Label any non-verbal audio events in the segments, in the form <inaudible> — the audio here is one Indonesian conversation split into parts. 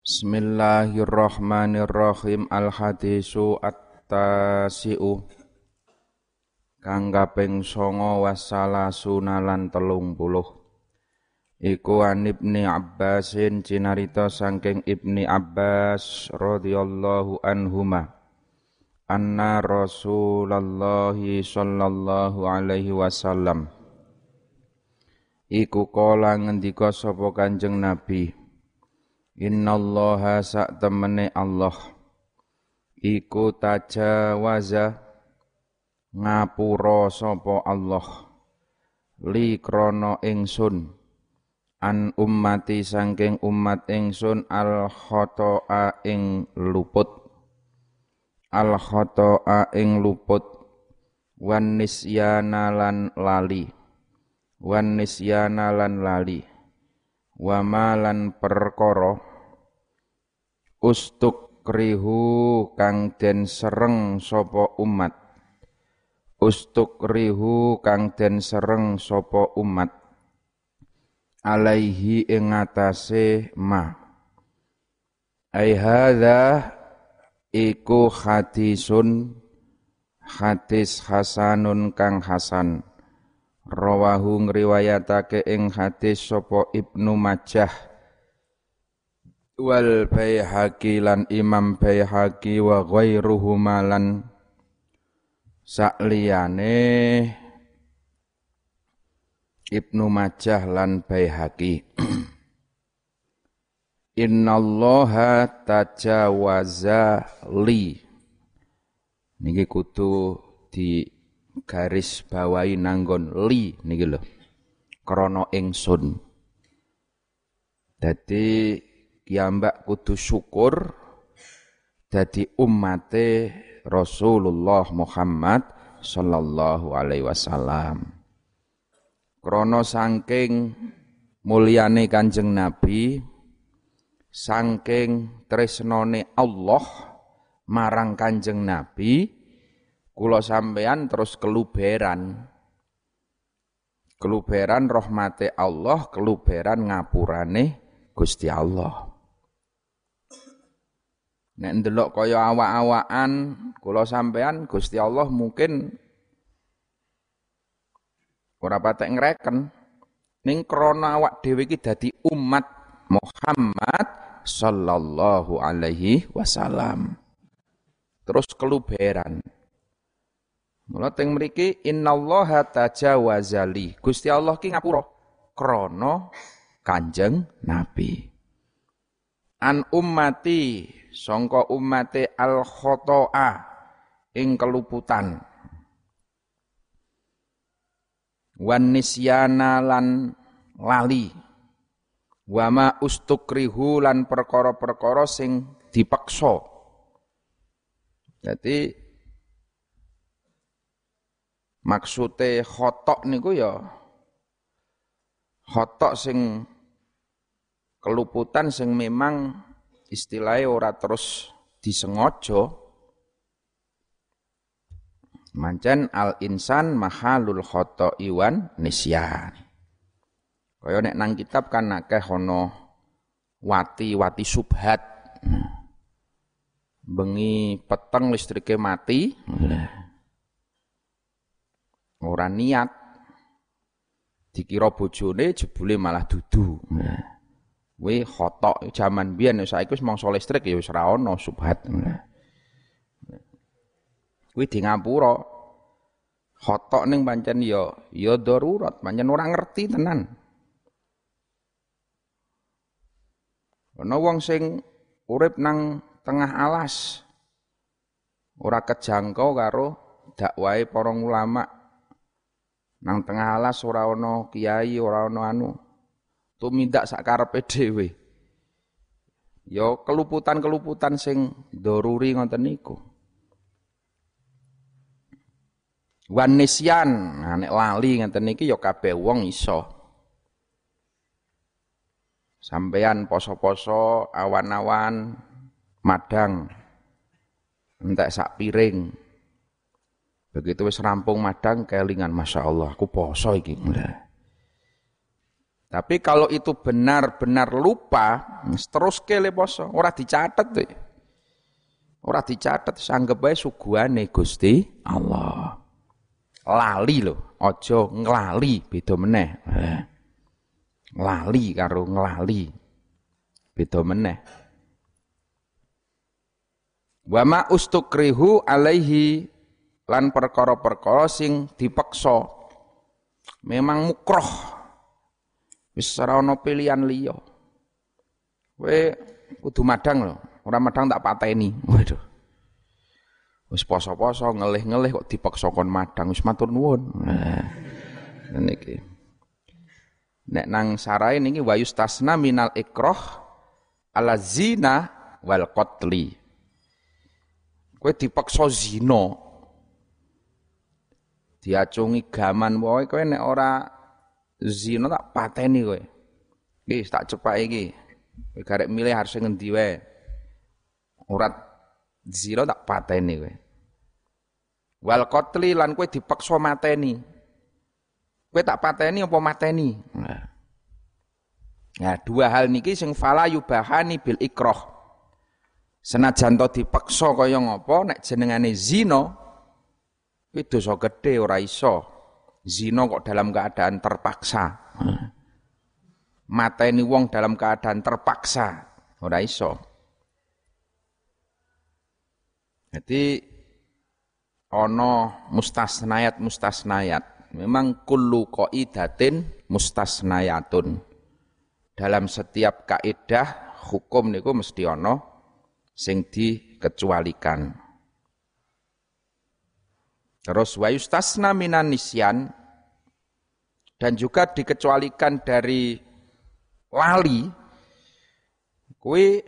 Bismillahirrahmanirrahim. Al-hadisu at-tasi'u. Kaping songo wassalasuna lan telung puluh. Iku an Ibni Abbasin cinarita sangking Ibni Abbas radhiyallahu anhuma. Anna Rasulullah sallallahu alaihi wasallam. Iku kala ngendika sapa Kanjeng Nabi Innallaha sak temene Allah. Iku tajawaza ngapura sapa Allah. Li krana ingsun. An ummati sangking umat ingsun al khata'a ing luput. Al khata'a ing luput. Wan nisyana lan lali. Wan nisyana lan lali. Wa malan perkara ustuk rihu kang den sereng sopo umat. Ustuk rihu kang den sereng sopo umat. Alaihi ing atase ma. Ai hadza iku hadisun hadis hasanun kang hasan. Rawahu ngriwayatake ing hadis sapa Ibnu Majah wal Baihaqi lan Imam Baihaqi wa ghairuhu malan. Sakliyane Ibnu Majah lan Baihaqi. <clears throat> Innallaha tajawaza li. Niki kudu di garis bawahi nanggon li niki lho krana ingsun. Dadi kiambak kudu syukur dadi ummate Rasulullah Muhammad sallallahu alaihi wasallam. Krana saking mulyane Kanjeng Nabi, saking tresnane Allah marang Kanjeng Nabi, kula sampean terus keluberan. Keluberan rahmate Allah, keluberan ngapurane Gusti Allah. Nek ndelok kaya awak-awakan kula sampean Gusti Allah mungkin ora patek ngreken ning krana awak dhewe iki dadi umat Muhammad sallallahu alaihi wasallam. Terus keluberan. Mula teng mriki innallaha tajawazali. Gusti Allah ki ngapura krana Kanjeng Nabi. An ummati sangka ummate al khotoa ing keluputan. Wan nisyana lan lali. Wama ustukrihu lan perkara-perkara sing dipaksa. Jadi maksude khotok niku ya khotok sing keluputan sing memang istilahnya ora terus disengojo. Mancen al insan mahalul khoto iwan nisyan. Kaya nek nang kitab kan akeh ana wati-wati subhat. Bengi peteng listrike mati. Ora niat. Dikira bojone jebule malah dudu Kuwi khotok zaman biyen saiki wis mangsa listrik ya wis ora ana subhat. Kuwi di ngapura. Khotok ning pancen ya ya darurat, pancen ora ngerti tenan. Ana wong sing urip nang tengah alas ora kejangkau karo dakwahe para ulama. Nang tengah alas ora ana kiai, ora ana anu tumindak sakarepe dhewe. Ya keluputan-keluputan sing doruri ngoten niku. Wan nisyan, nah, nek lali ngoten niki ya kabeh wong iso. Sampean poso-poso awan-awan madang entek sak piring. Begitu wis rampung madang kelingan Masya Allah aku poso iki. Nah. Tapi kalau itu benar-benar lupa, terus kele poso, ora dicatat tuh. Ora dicatat, sanggep bae suguhane Gusti Allah. Lali loh, ojo nglali, beda meneh. Eh. Lali karo nglali. Beda meneh. Wa ma ustukrihu alaihi lan perkara-perkara sing dipeksa. Memang mukroh Wis ora ana pilihan liya. Kowe kudu madang lho, ora madang tak pateni. Waduh. Wis poso-poso ngelih-ngelih kok dipaksa kon madang wis matur nuwun. Nah, niki. Nek nang sarai niki wa yustasna minal ikrah ala zina wal qatli. Kowe dipaksa zina. Diacungi gaman wae kowe nek ora zina tak pateni kowe. Iki tak cepak iki. Kowe garek milih harus ngendi wae. Urat zina tak pateni kowe. Wal qatli lan kowe dipaksa mateni. Kowe tak pateni apa mateni? Nah. Nah, dua hal niki sing fala yubahani bil ikrah. Senajan to dipaksa kaya ngapa nek jenengane zina kuwi dosa gedhe ora iso. Zino kok dalam keadaan terpaksa. Mata ini wong dalam keadaan terpaksa. Ora iso. Jadi ono mustasnayat mustasnayat. Memang kullu qaidatin mustasnayatun. Dalam setiap kaidah hukum niku mesti ono sing dikecualikan. Terus wa yustasna minan nisyan. Dan juga dikecualikan dari lali. Kuwi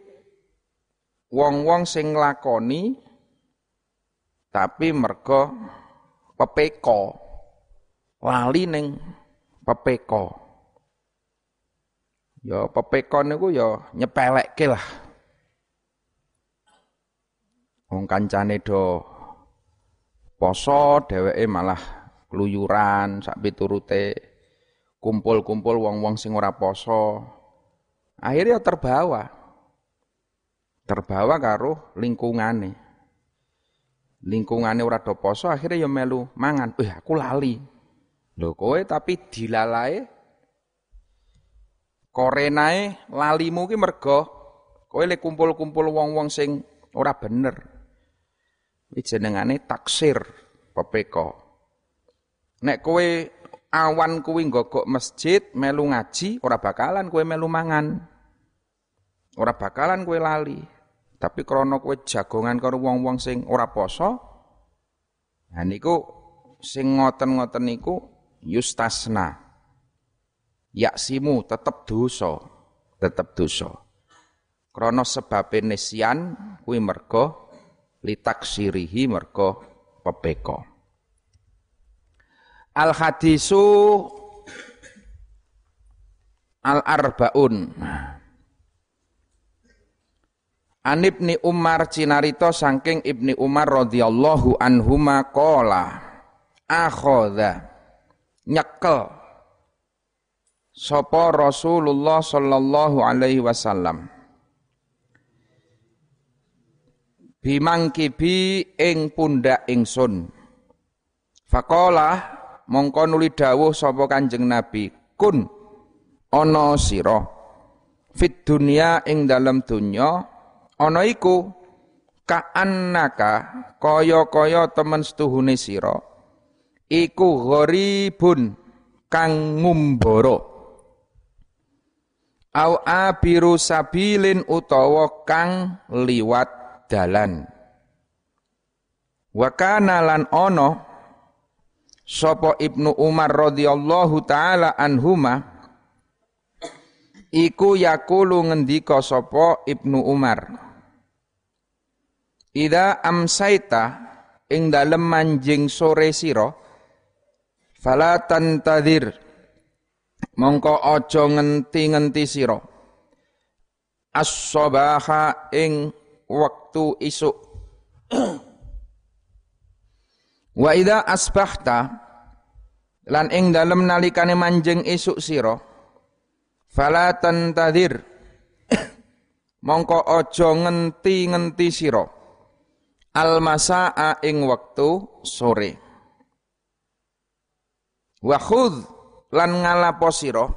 wong-wong sing nglakoni tapi mergo pepeko. Lali ning pepeko. Ya pepeko niku ya nyepelekke lah. Wong kancane do poso dheweke malah keluyuran sak piturute kumpul-kumpul wong-wong sing ora poso. Akhirnya terbawa. Terbawa karo lingkungane. Lingkungane ora do poso akhirnya ya melu mangan. Eh aku lali. Lho kowe tapi dilalae korenae lalimu ki mergo kowe le kumpul-kumpul wong-wong sing ora bener Iki jenengane taksir pepeko. Nek kowe awan kuwi nggogok masjid melu ngaji ora bakalan kowe melu mangan. Ora bakalan kowe lali. Tapi krana kowe jagongan karo wong-wong sing ora poso, nah niku sing ngoten-ngoten niku yustasna. Yaksimu tetep dosa, tetep dosa. Krana sebabe nisyan kuwi mergo litaksirihi mergo pepeko. Al hadisu al arbaun. An Ibni Umar cinarito saking Ibni Umar radhiyallahu anhuma qala akhadha nyekel sapa Rasulullah sallallahu alaihi wasallam bimangkibi ing pundak ingsun. Fakola mongko nuli dawuh sapa Kanjeng Nabi kun ana sira. Fit dunya ing dalam dunya ana iku kaannaka kaya-kaya temen setuhune sira. Iku gharibun kang ngumbara. Au abiru sabilin utawa kang liwat dalan wa kana lan ono sapa Ibnu Umar radhiyallahu taala anhuma iku yakulu ngendika sapa Ibnu Umar Ida amsaita ing dalem manjing sore sira fala tantadir mongko aja ngenti-ngenti sira. As-sabaha ing waktu isuk. <clears throat> Wa idza asbahta lan ing dalem nalikane manjing isuk sira Fala tantadir <clears throat> mongko ojo ngenti-ngenti sira al masaa ing wektu sore wa khudh lan ngalapo sira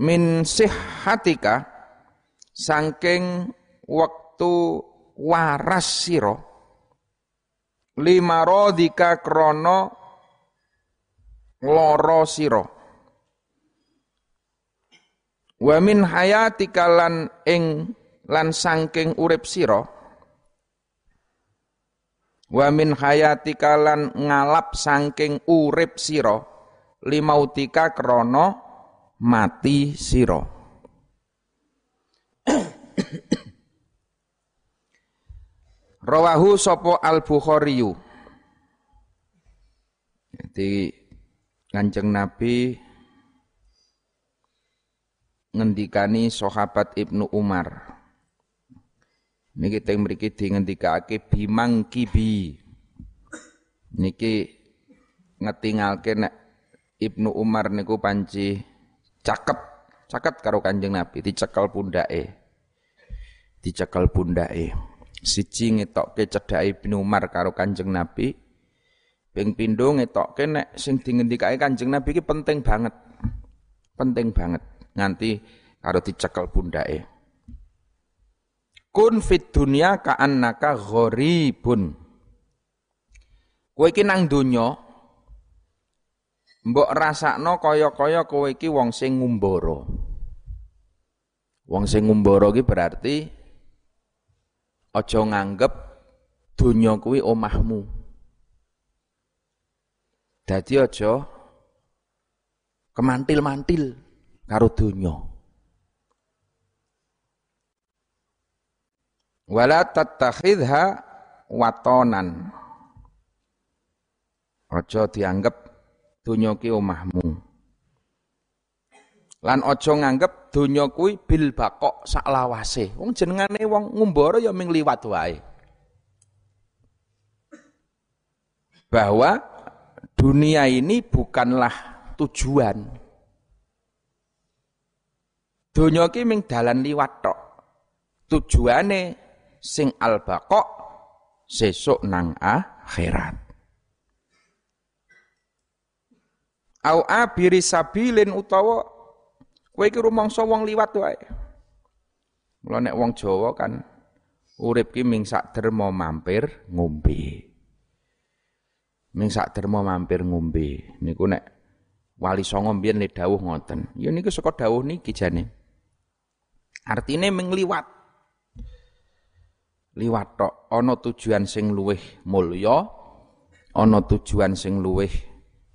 min sihhatika saking wektu waras sira lima rodika krono loro sira wa min hayatika lan ing lan saking urip sira wa min hayatika lan ngalap saking urip sira limautika krono mati sira Rawahu sopo al-Bukhari. Jadi Kanjeng Nabi ngendikani sahabat Ibnu Umar. Niki teng mriki dingendikake bimang kibi. Niki ngetingalke nek Ibnu Umar niku panci caket, caket karo Kanjeng Nabi dicekel pundake. Dicekel pundake. Siji ngetokke cedhake Ibnu Umar karo Kanjeng Nabi. Ping pindho ngetokke nek sing dingendikake Kanjeng Nabi iki penting banget. Penting banget nganti karo dicekel pundake. Kun fit dunya ka'annaka gharibun. Kowe iki nang donya mbok rasakno kaya-kaya kowe iki wong sing ngumbara. Wong sing ngumbara iki berarti aja nganggep donya kuwi omahmu. Dadi aja kemantil-mantil karo donya. wala tattakhidha watonan aja dianggep donya ki omahmu lan aja nganggep donya kuwi bil bakok sak lawase. Wong jenengane wong ngumbara ya ming liwat wae. Bahwa dunia ini bukanlah tujuan. Donya ki ming dalan liwat tok. Tujuane sing al baqo sesuk nang akhirat. Au abiri sabilin utawa kowe iki rumangsa wong liwat wae. Mula nek wong Jawa kan urip ki ming sak derma mampir ngombe. Ming sak derma mampir ngombe. Niku nek Wali Songo mbiyen le dawuh ngoten. Ya niku saka dawuh niki jane. Artine ming liwat liwat tok ana tujuan sing luwih mulya ana tujuan sing luwih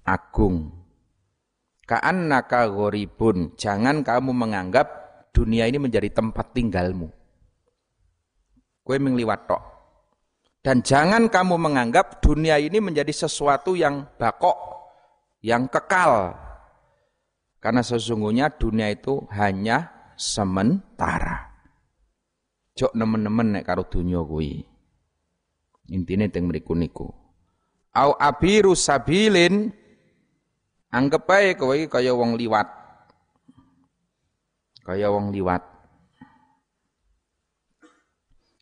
agung ka'annaka gharibun jangan kamu menganggap dunia ini menjadi tempat tinggalmu. Kowe ming liwat tok. Dan jangan kamu menganggap dunia ini menjadi sesuatu yang bakok yang kekal. Karena sesungguhnya dunia itu hanya sementara. Jok nemen-nemen nek karo donya kuwi. Intine teng mriku niku. Au abiru sabilin anggap ae kowe kaya wong liwat. Kaya wong liwat.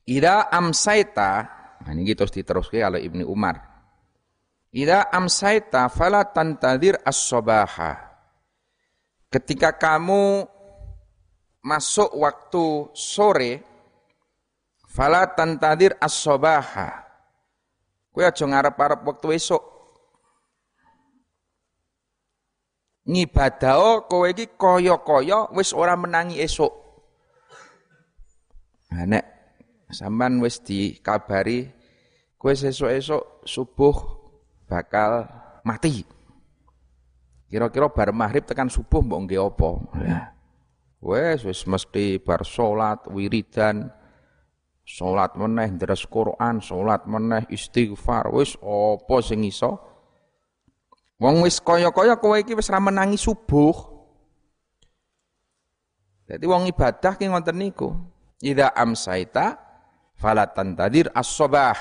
Ida amsaita, nah ini terus diteruske oleh Ibnu Umar. Ida amsaita fala tantadir as-sabaha. Ketika kamu masuk waktu sore, Fala tantadir as-sabaha. Kowe aja ngarep-arep wektu esuk. Ngibadaho kowe iki kaya-kaya wis ora menangi esuk. Nah, nek sampean wis dikabari kowe esuk-esuk subuh bakal mati. Kira-kira bar maghrib tekan subuh mbok nggih apa? Wes wis mesti bar salat wiridan Salat meneh ndres Quran, salat meneh istighfar, wis apa sing iso? Wong wis kaya-kaya kowe iki wis menangi subuh. Jadi wong ibadah ki ngoten niku. Idza amsaita fala tantadir as-sabah.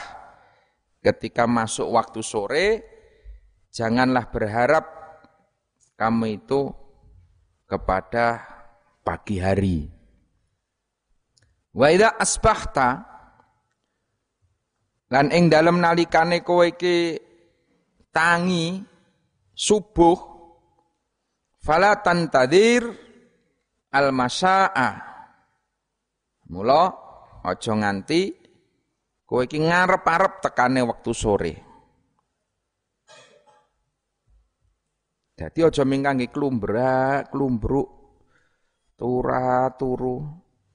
Ketika masuk waktu sore, janganlah berharap kamu itu kepada pagi hari. Wa idza asbahta lan ing dalem nalikane kowe iki tangi subuh fala tantadir al masaa mula aja nganti kowe iki ngarep-arep tekane wektu sore Dadi aja mingkangi klumbrak, klumbruk, tura turu.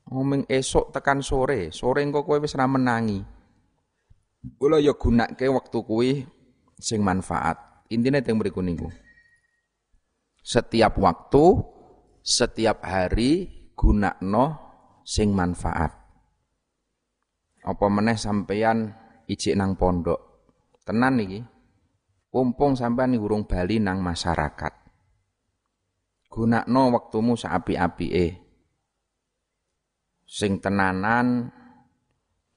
Ngomong esok tekan sore, sore engko kowe wis ra menangi. Kula ya gunake wektu kuwi sing manfaat. Teng mriku niku. Setiap waktu, setiap hari gunakno sing manfaat. Apa meneh sampeyan ijik nang pondok. Tenan iki. Kumpung sampean urung bali nang masyarakat. Gunakno wektumu saapi-apike. Sing tenanan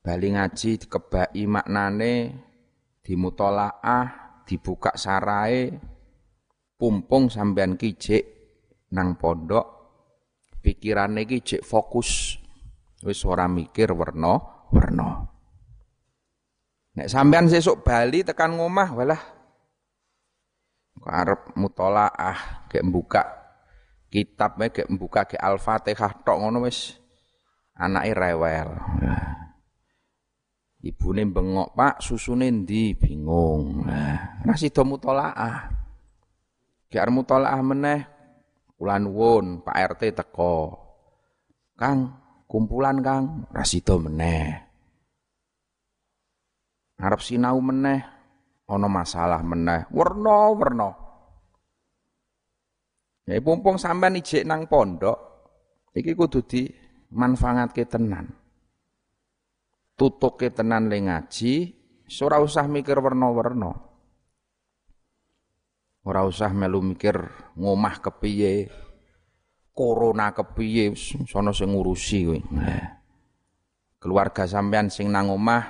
bali ngaji dikebaki maknane dimutolaah, dibuka sarai, pumpung sampean kijik nang pondok pikirane iki fokus wis ora mikir werna-werna. Nek sampean sesuk bali tekan ngomah walah arep mutolaah gek buka kitab gek buka gek Al-Fatihah tok ngono wis anake rewel. Ibune bengok, Pak, susune ndi? Bingung. Nah, ra sida mutolaah. Arep mutolaah meneh kula nuwun Pak RT teko. Kang, kumpulan Kang, ra sida meneh. Arep sinau meneh ana masalah meneh werna-werna ya pumpung sampean ijek nang pondok iki kudu di manfaatke tenan tutuke tenan le ngaji ora usah mikir werna-werna ora usah melu mikir ngomah kepiye corona kepiye sono sing ngurusi kowe keluarga sampean sing nang omah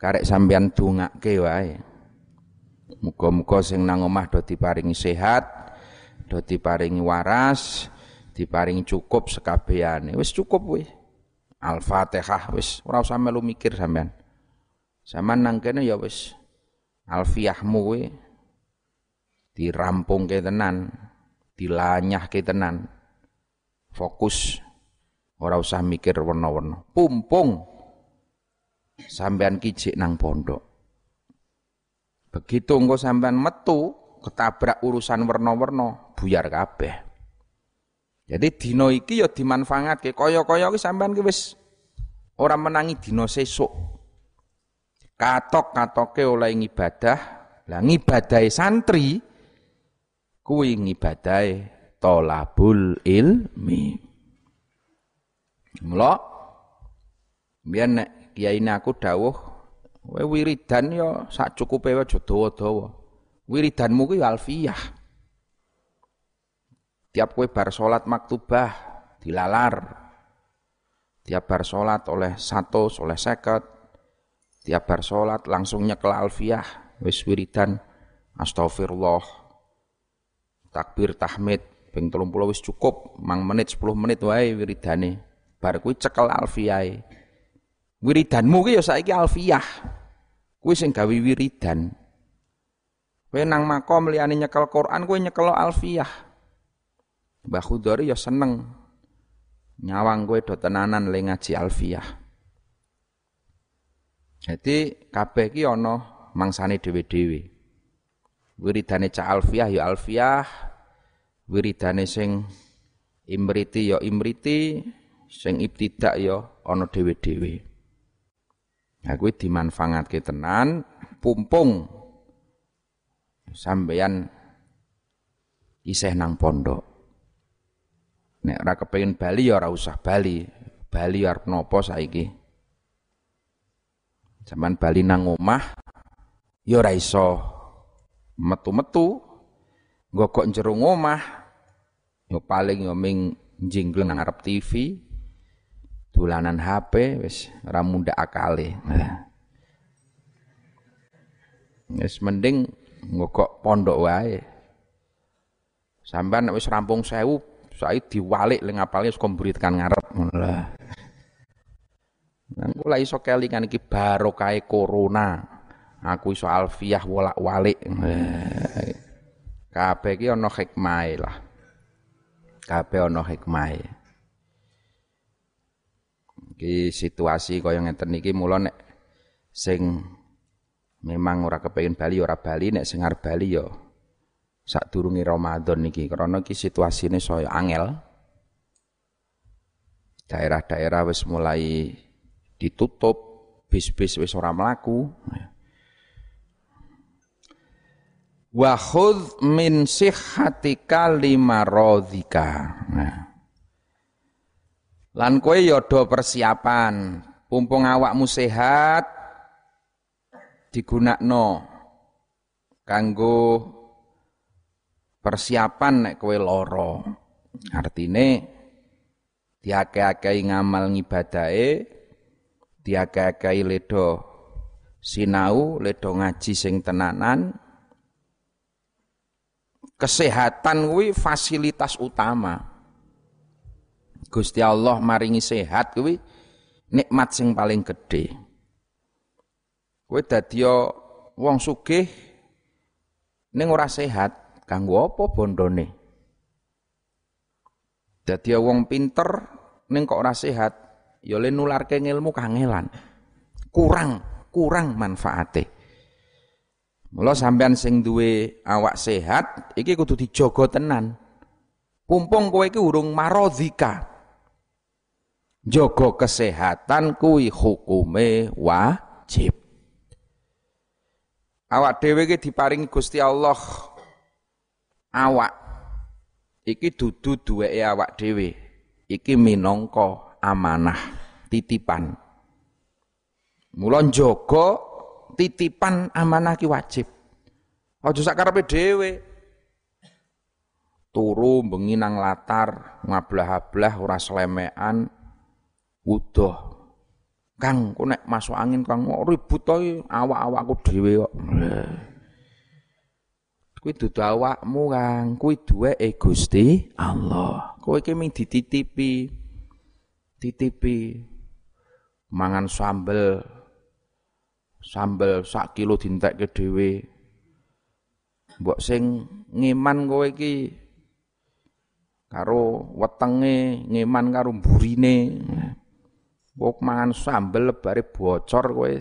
karek sampean dongake wae Muga-muga sing nang omah do diparingi sehat, do diparingi waras, diparingi cukup sekabehane. Wis cukup wis. Al-Fatihah wis ora usah melu mikir sampean. Sampean nang kene ya wis alfiahmu kuwi dirampungke tenan, dilanyahke tenan. Fokus ora usah mikir warna-warna. Pumpung sampean kijik nang pondok. Begitu engko sampean metu ketabrak urusan werna-werna, buyar kabeh. Jadi dina iki ya dimanfaatke kaya-kaya iki sampean ki wis ora menangi dina sesuk. Katok-katoke oleh ngibadah, lah ngibadahe santri kuwi ngibadahe tolabul ilmi. Mula biyen nek kiai aku dawuh Kowe wiridan ya sak cukupe aja dawa-dawa. Wiridanmu kuwi alfiyah. Tiap kowe bar salat maktubah dilalar. Tiap bar salat oleh satu, oleh seket. Tiap bar salat langsung nyekel alfiyah. Wis wiridan astagfirullah. Takbir tahmid ping 30 wis cukup, mang menit 10 menit wae wiridane. Bar kuwi cekel alfiyahe. Wiridanmu ki ya saiki alfiyah. Kuwi sing gawe wiridan. Kowe nang makom liyane nyekel Quran kowe nyekel alfiyah. Mbah Khudori ya seneng nyawang kowe do tenanan le ngaji alfiyah. Jadi kabeh iki ana mangsane dhewe-dhewe. Wiridane cah alfiyah ya alfiyah, wiridane sing imriti ya imriti, sing ibtidak ya ana dhewe-dhewe. Nah kuwi dimanfaatke tenan pumpung sampeyan isih nang pondok. Nek ora kepengin bali ya ora usah bali. Bali arep napa saiki? Zaman bali nang omah ya ora iso metu-metu nggo jero omah ya paling ya ming jingleng ngarep TV dolanan HP wis ora mundak akale. <laughs> Wis mending ngokok pondok wae. Sampeyan wis rampung sewu saya diwalik le ngapalnya suka kan ngarep lah. Nang kula iso kelingan iki barokah corona. Aku iso alfiah wolak-walik. Kabeh iki ana hikmahe lah. Kabeh ana hikmahe. Iki situasi kaya ngeten iki mula nek sing memang ora kepengin Bali ora Bali nek sing arep Bali ya sadurunge Ramadan niki karena iki situasine saya angel. Daerah-daerah wis mulai ditutup, bis-bis wis ora mlaku. Wa khudh min sihhatika limaradhika. Nah. Lan kowe ya persiapan, pumpung awakmu sehat digunakno kanggo persiapan nek kowe lara. Artine diake-akei ngamal ngibadahe, diake-akei ledo sinau, ledo ngaji sing tenanan. Kesehatan kuwi fasilitas utama. Gusti Allah maringi sehat kuwi nikmat sing paling gede. Kowe dadi wong sugih ning ora sehat, kanggo apa bondone? Dadi wong pinter ning kok ora sehat, ya le nularke ilmu kangelan. Kurang, kurang manfaate. Mula sampean sing duwe awak sehat iki kudu dijaga tenan. Pumpung kowe iki urung marodhika. Jaga kesehatan kuwi hukume wajib. Awak dhewe iki diparingi Gusti Allah awak iki dudu duweke awak dhewe. Iki minangka amanah, titipan. Mula njaga titipan amanah ki wajib. Aja sak karepe dhewe. Turu bengi nang latar, ngablah-ablah ora slemekan, udah. Kang, ku nek masuk angin kang ribut to awak-awakku dhewe kok. Kuwi dudu awakmu Kang, kuwi duweke Gusti Allah. Kowe iki ming dititipi. Titipi mangan sambel sambel sak kilo dintekke dhewe. Mbok sing ngeman kowe iki karo wetenge ngeman karo burine. Mbok mangan sambel lebare bocor kowe.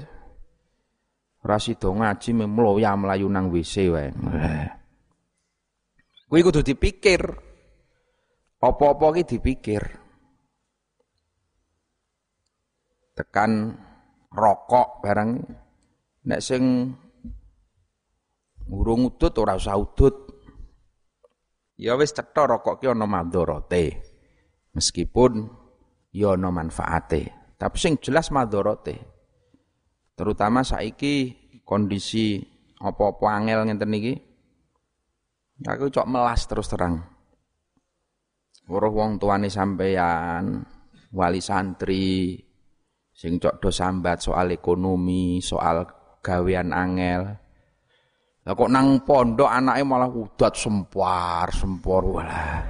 Ora sida ngaji mloya mlayu nang WC wae. Kuwi kudu dipikir. Apa-apa ki dipikir. Tekan rokok barang nek sing urung udut ora usah udut. Ya wis cetha rokok ki ana madharate. Meskipun ya ana manfaate, tapi sing jelas madharate. Terutama saiki kondisi apa-apa angel ngenten iki. Aku cok melas terus terang. Weruh wong tuane sampeyan, wali santri, sing cok do sambat soal ekonomi, soal gawean angel. Lah kok nang pondok anake malah udat sempar, sempor walah.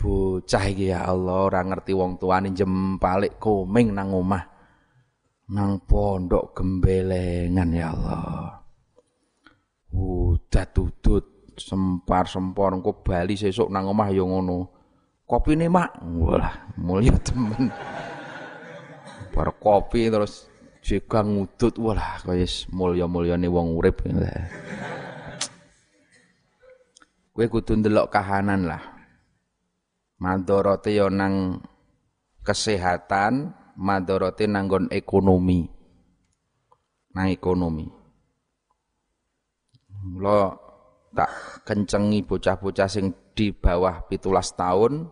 Bocah iki ya Allah ora ngerti wong tuane jempalik koming nang omah. Nang pondok gembelengan ya Allah. Udat udut sempar sempor engko bali sesuk nang omah ya ngono. Kopine mak, walah mulya temen. Bar kopi terus juga ngudut walah kaya mulya-mulyane wong urip. Kowe kudu ndelok kahanan lah. Madharate ya nang kesehatan, madharate nanggon ekonomi. Nang ekonomi. Mula tak kencengi bocah-bocah sing di bawah pitulas tahun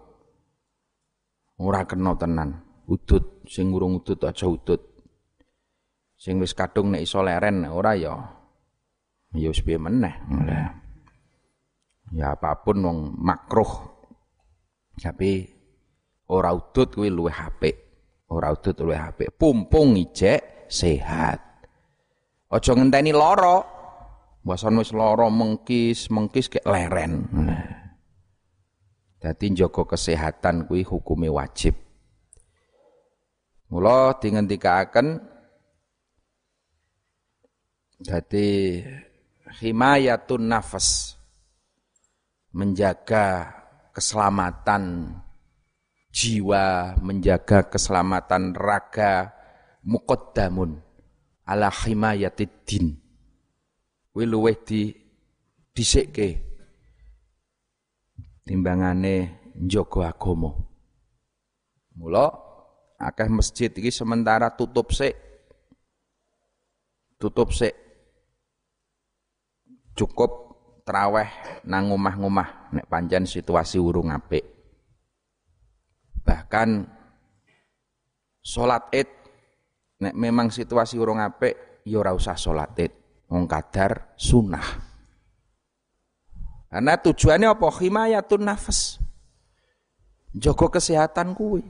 ora kena tenan. Udut sing urung udut aja udut. Sing wis kadung nek iso leren ora ya ya wis piye meneh. Ya apa pun wong makruh. Tapi ora udut kuwi luwih apik. Ora udut luwih apik. Pumpung ijek sehat. Aja ngenteni lara. Mbasan wis lara mengkis, mengkis kek leren. Dadi njaga kesehatan kuwi hukume wajib. Mula dingendikaken dadi himayatun nafas menjaga keselamatan jiwa, menjaga keselamatan raga muqaddamun ala himayatid din. Kuwi di disikke timbangane njaga agama. Mula akeh masjid iki sementara tutup sik tutup sik cukup traweh nang omah-omah nek pancen situasi urung apik bahkan salat Id nek memang situasi urung apik ya ora usah salat Id. Wong kadar sunah karena tujuannya apa? Himayatun nafas. Jaga kesehatan kuwi.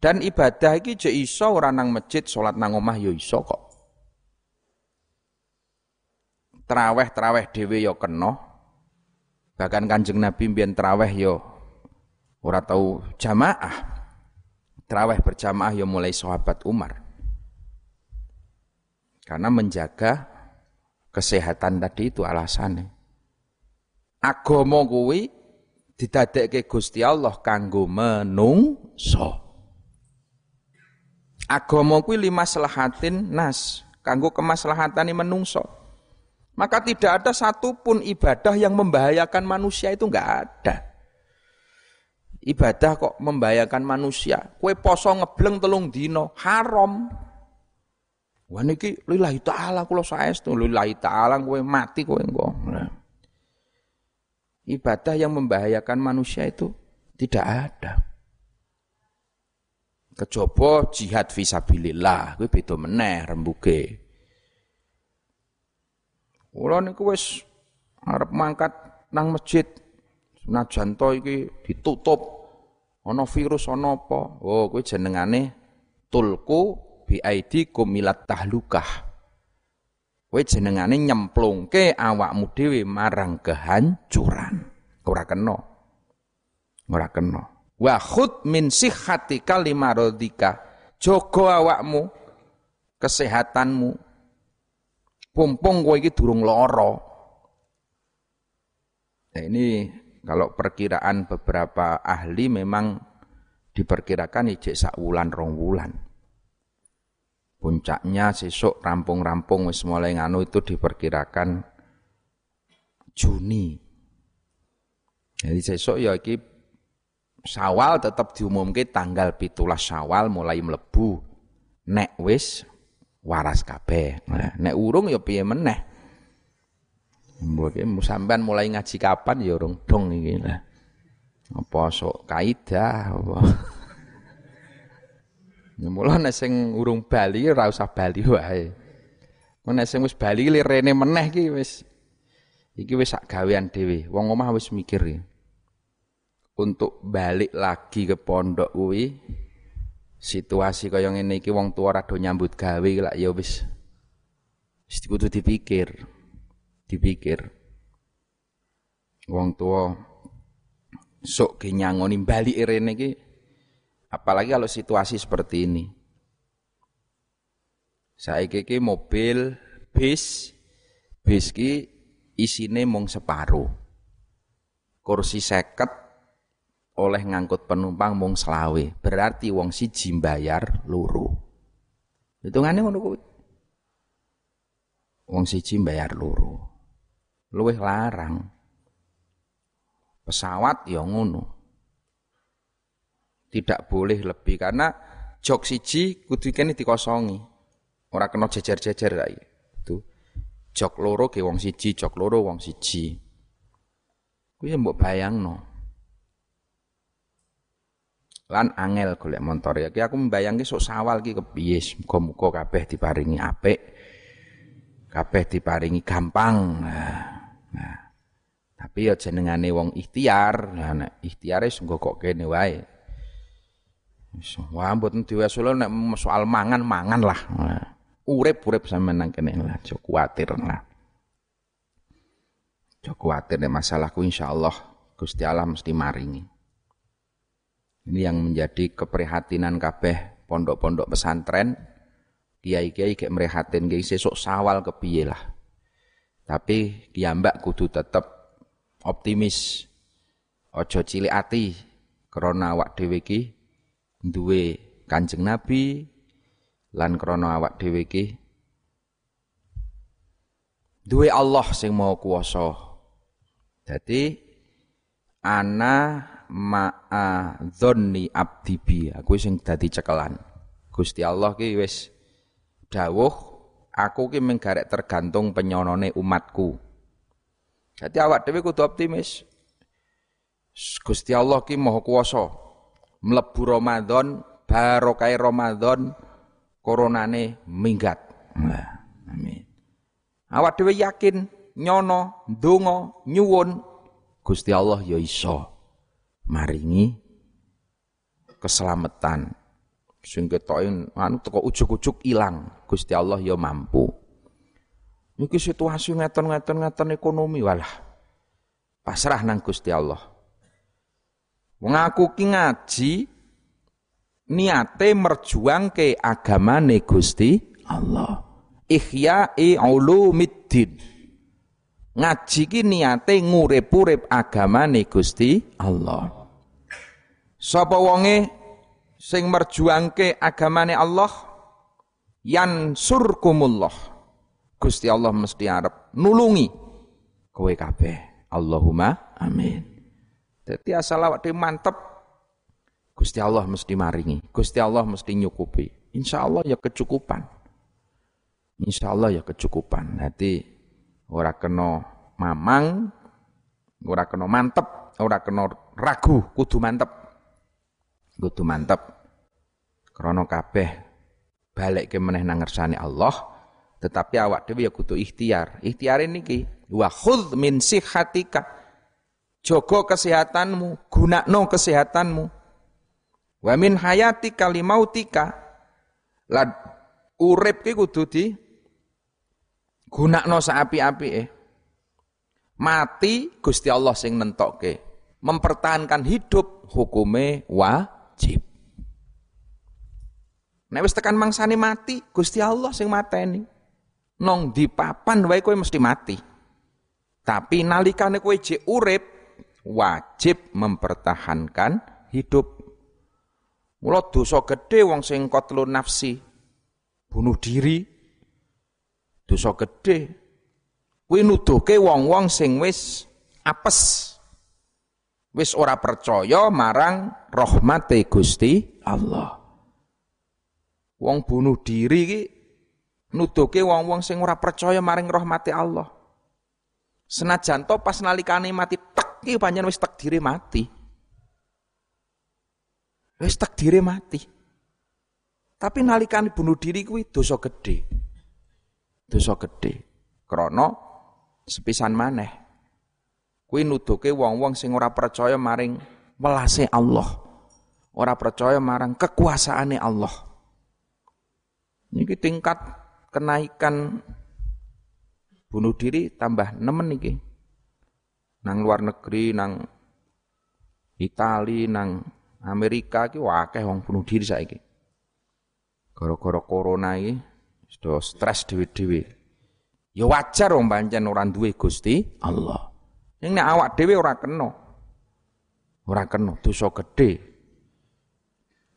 Dan ibadah iki je iso ora nang masjid, salat nang omah ya iso kok. Traweh-traweh dhewe ya kena. Bahkan Kanjeng Nabi mbiyen traweh ya ora tau jamaah. Traweh berjamaah ya mulai sahabat Umar. Karena menjaga kesehatan tadi itu alasannya. Agama kuwi didadekke Gusti Allah kanggo menungso. Agama kuwi lima selahatin nas, kanggo kemaslahatane menungso. Maka tidak ada satupun ibadah yang membahayakan manusia itu enggak ada. Ibadah kok membahayakan manusia. Kue poso ngebleng telung dino, haram. Wah niki lillahi ta'ala kula saestu lillahi ta'ala kowe mati kowe engko. Nah. Ibadah yang membahayakan manusia itu tidak ada. Kejaba jihad fisabilillah kuwi beda meneh rembuge. Kula niku wis arep mangkat nang masjid senajan to iki ditutup ana virus ana apa. Oh kuwi jenengane tulku biaidikum milat tahlukah. Kowe jenengane nyemplungke awakmu dhewe marang kehancuran. Ora kena. Ora kena wa khud min sihhatika limaradika jaga awakmu kesehatanmu pumpung kowe iki durung lara nah ini kalau perkiraan beberapa ahli memang diperkirakan ijek sak wulan rong wulan puncaknya sesuk rampung-rampung wis mulai nganu itu diperkirakan Juni jadi sesuk ya iki Syawal tetap diumumke tanggal pitulas Syawal mulai melebu. Nek wis waras kabeh. Nah, nek urung ya piye meneh. Mbok sampean mulai ngaji kapan ya urung dong iki lah. Apa sok kaidah apa. <laughs> Ya mula nek sing urung bali ora usah bali wae. Nek sing wis bali lirene meneh iki wis iki wis sak gawean dhewe. Wong omah wis mikir ya untuk balik lagi ke pondok kuwi situasi kaya ngene iki wong tua rada nyambut gawe lak ya wis wis kudu dipikir dipikir wong tua sok nyangoni balik rene iki apalagi kalau situasi seperti ini saya kiki mobil bis bis ki isine mung separuh kursi seket oleh ngangkut penumpang mung selawe. Berarti wong siji bayar loro. Hitungane ngono kuwi. Wong siji bayar loro. Luwih larang. Pesawat ya ngono. Tidak boleh lebih karena jok siji kudu kene dikosongi. Ora kena jejer-jejer kae. Itu. Jok loro ke wong siji, jok loro wong siji. Kuwi mbok bayangno lan angel golek motor ya ki aku membayangke sok sawal ki kepiye muga-muga kabeh diparingi apik kabeh diparingi gampang nah, nah. tapi ya jenengane wong ikhtiar nah ikhtiare sungguh kok kene wae wah mboten diwesul nek soal mangan mangan lah nah, urip-urip sampean nang kene lah aja kuwatir lah aja kuwatir nek masalahku insyaallah Gusti Allah mesti maringi. Ini yang menjadi keprihatinan kabeh pondok-pondok pesantren, kiai-kiai kayak merehatin kiai sesuk sawal kepiye lah. Tapi kiambak kudu tetep optimis. Ojo cilik ati krana awak dhewe iki duwe Kanjeng Nabi lan krana awak dhewe iki duwe Allah sing mau kuwasa. Jadi ana ma'a dzonni abdi bi. Aku sing dadi cekelan. Gusti Allah ki wis dawuh aku ki menggarek tergantung penyonone umatku. Jadi awak dhewe kudu optimis. Gusti Allah ki maha kuwasa. Mlebu Ramadan, barokah Ramadan, koronane minggat. Nah, amin. Awak dhewe yakin nyono, ndonga, nyuwun Gusti Allah ya iso maringi keselamatan. Sing ketoke anu teko ujug-ujug ilang, Gusti Allah ya mampu. Niki situasi ngeten-ngeten ngeten ekonomi walah. Pasrah nang Gusti Allah. Wong aku ki ngaji niate merjuangke agamane Gusti Allah. Ihya'i ulumiddin. Ngaji ki niate ngurip-urip agamane Gusti Allah. Sapa wonge sing merjuangke agamane Allah yan surkumullah. Gusti Allah mesti arep nulungi kowe kabeh. Allahumma amin. Jadi asal awak mantep Gusti Allah mesti maringi, Gusti Allah mesti nyukupi. Insya Allah ya kecukupan. Insya Allah ya kecukupan. Nanti ora kena mamang, ora kena mantep, ora kena ragu, kudu mantep. Kudu mantep. Krana kabeh balik ke meneh nang Allah, tetapi awak dhewe ya kudu ikhtiar. Ikhtiar niki wa khudh min sihatika Jogo kesehatanmu, gunakno kesehatanmu. Wa min hayati kalimautika. Lan urip ki kudu di gunakno saapi-api eh. Mati Gusti Allah sing nentokke. Mempertahankan hidup hukume wajib. Nek wis tekan mangsane mati, Gusti Allah sing mateni. Nong di papan wae kowe mesti mati. Tapi nalikane kowe jek urip, wajib mempertahankan hidup. Mula dosa gede wong sing qatlun nafsi, bunuh diri. Dosa gede. Kuwi nuduhke wong-wong sing wis apes. Wis ora percaya marang rahmate Gusti Allah. Wong bunuh diri ki nuduhke wong-wong sing ora percaya maring rahmate Allah. Senajan to pas nalikane mati tek iki pancen wis takdire mati. Wis takdire mati. Tapi nalikane bunuh diri kuwi dosa gede. Dosa gede. Krana sepisan maneh. Kuwi nuduhke wong-wong sing ora percaya maring welase Allah. Ora percaya marang kekuasaane Allah. Niki tingkat kenaikan bunuh diri tambah nemen iki. Nang luar negeri, nang Itali, nang Amerika iki akeh wong bunuh diri saiki. Gara-gara corona iki sudah stres dhewe-dhewe. Ya wajar wong pancen ora duwe Gusti Allah. Ning nek awak dhewe ora kena. Ora kena dosa gedhe.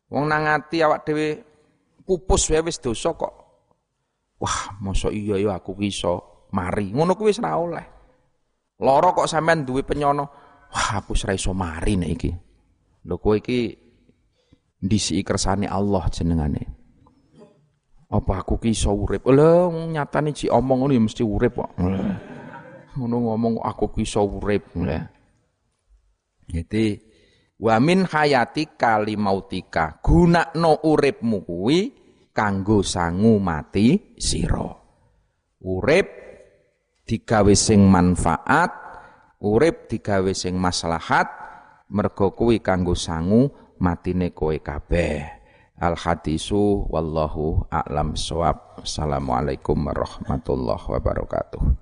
Wong nang ati awak dhewe pupus wae wis dosa kok. Wah, masa iya ya aku iso mari. Ngono kuwi wis ora oleh. Lara kok sampean duwe penyono. Wah, aku ora iso mari nek iki. Lho kowe iki ndisi kersane Allah jenengane. Apa aku ki iso urip? Lho nyatane ji omong ngono ya mesti urip kok. Ngono ngomong aku ki iso urip. Jadi wa min hayati kalimautika gunakno uripmu kuwi kanggo sangu mati sira. Urip digawe sing manfaat, urip digawe sing maslahat, mergo kuwi kanggo sangu matine kowe kabeh. Al hadisu wallahu a'lam shawab. Assalamualaikum warahmatullahi wabarakatuh.